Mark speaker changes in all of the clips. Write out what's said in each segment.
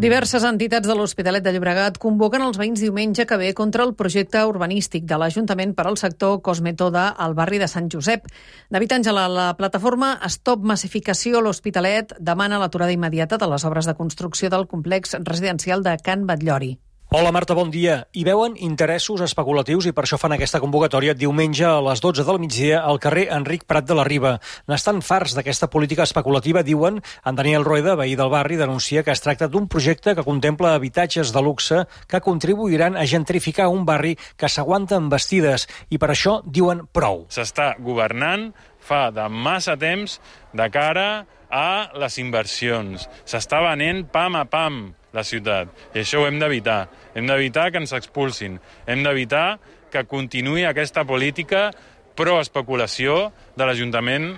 Speaker 1: Diverses entitats de l'Hospitalet de Llobregat convoquen els veïns diumenge que ve contra el projecte urbanístic de l'Ajuntament per al sector Cosmetoda al barri de Sant Josep. David Àngela, la plataforma Stop Massificació a l'Hospitalet demana l'aturada immediata de les obres de construcció del complex residencial de Can Batllori.
Speaker 2: Hola Marta, bon dia. Hi veuen interessos especulatius i per això fan aquesta convocatòria diumenge a les 12 del migdia al carrer Enric Prat de la Riba. N'estan farts d'aquesta política especulativa, diuen. En Daniel Rueda, veí del barri, denuncia que es tracta d'un projecte que contempla habitatges de luxe que contribuiran a gentrificar un barri que s'aguanta amb vestides i per això diuen prou.
Speaker 3: S'està governant fa de massa temps de cara a les inversions. S'està venent pam a pam la ciutat. I això ho hem d'evitar. Hem d'evitar que ens expulsin. Hem d'evitar que continuï aquesta política pro-especulació de l'Ajuntament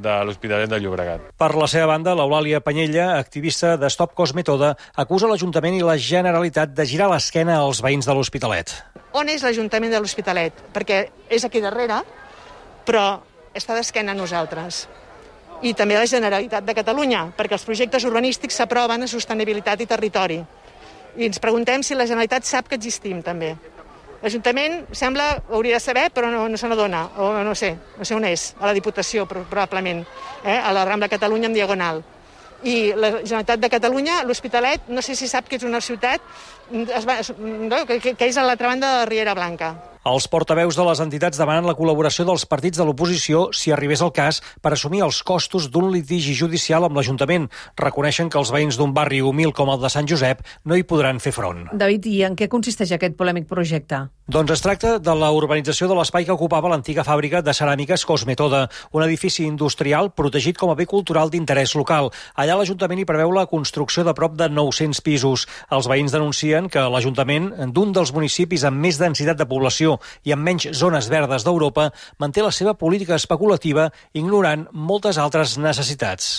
Speaker 3: de l'Hospitalet de Llobregat.
Speaker 2: Per la seva banda, l'Eulàlia Panyella, activista de Stop Cosmetoda, acusa l'Ajuntament i la Generalitat de girar l'esquena als veïns de l'Hospitalet.
Speaker 4: On és l'Ajuntament de l'Hospitalet? Perquè és aquí darrere, però està d'esquena a nosaltres i també la Generalitat de Catalunya, perquè els projectes urbanístics s'aproven a sostenibilitat i territori. I ens preguntem si la Generalitat sap que existim, també. L'Ajuntament sembla, hauria de saber, però no, no se n'adona, o no sé, no sé on és, a la Diputació, probablement, eh? a la Rambla Catalunya en diagonal. I la Generalitat de Catalunya, l'Hospitalet, no sé si sap que és una ciutat es va, no, que, que és a l'altra banda de la Riera Blanca.
Speaker 2: Els portaveus de les entitats demanen la col·laboració dels partits de l'oposició, si arribés el cas, per assumir els costos d'un litigi judicial amb l'Ajuntament. Reconeixen que els veïns d'un barri humil com el de Sant Josep no hi podran fer front.
Speaker 1: David, i en què consisteix aquest polèmic projecte?
Speaker 2: Doncs es tracta de la urbanització de l'espai que ocupava l'antiga fàbrica de ceràmiques Cosmetoda, un edifici industrial protegit com a bé cultural d'interès local. Allà l'Ajuntament hi preveu la construcció de prop de 900 pisos. Els veïns denuncien que l'Ajuntament, d'un dels municipis amb més densitat de població i amb menys zones verdes d'Europa, manté la seva política especulativa ignorant moltes altres necessitats.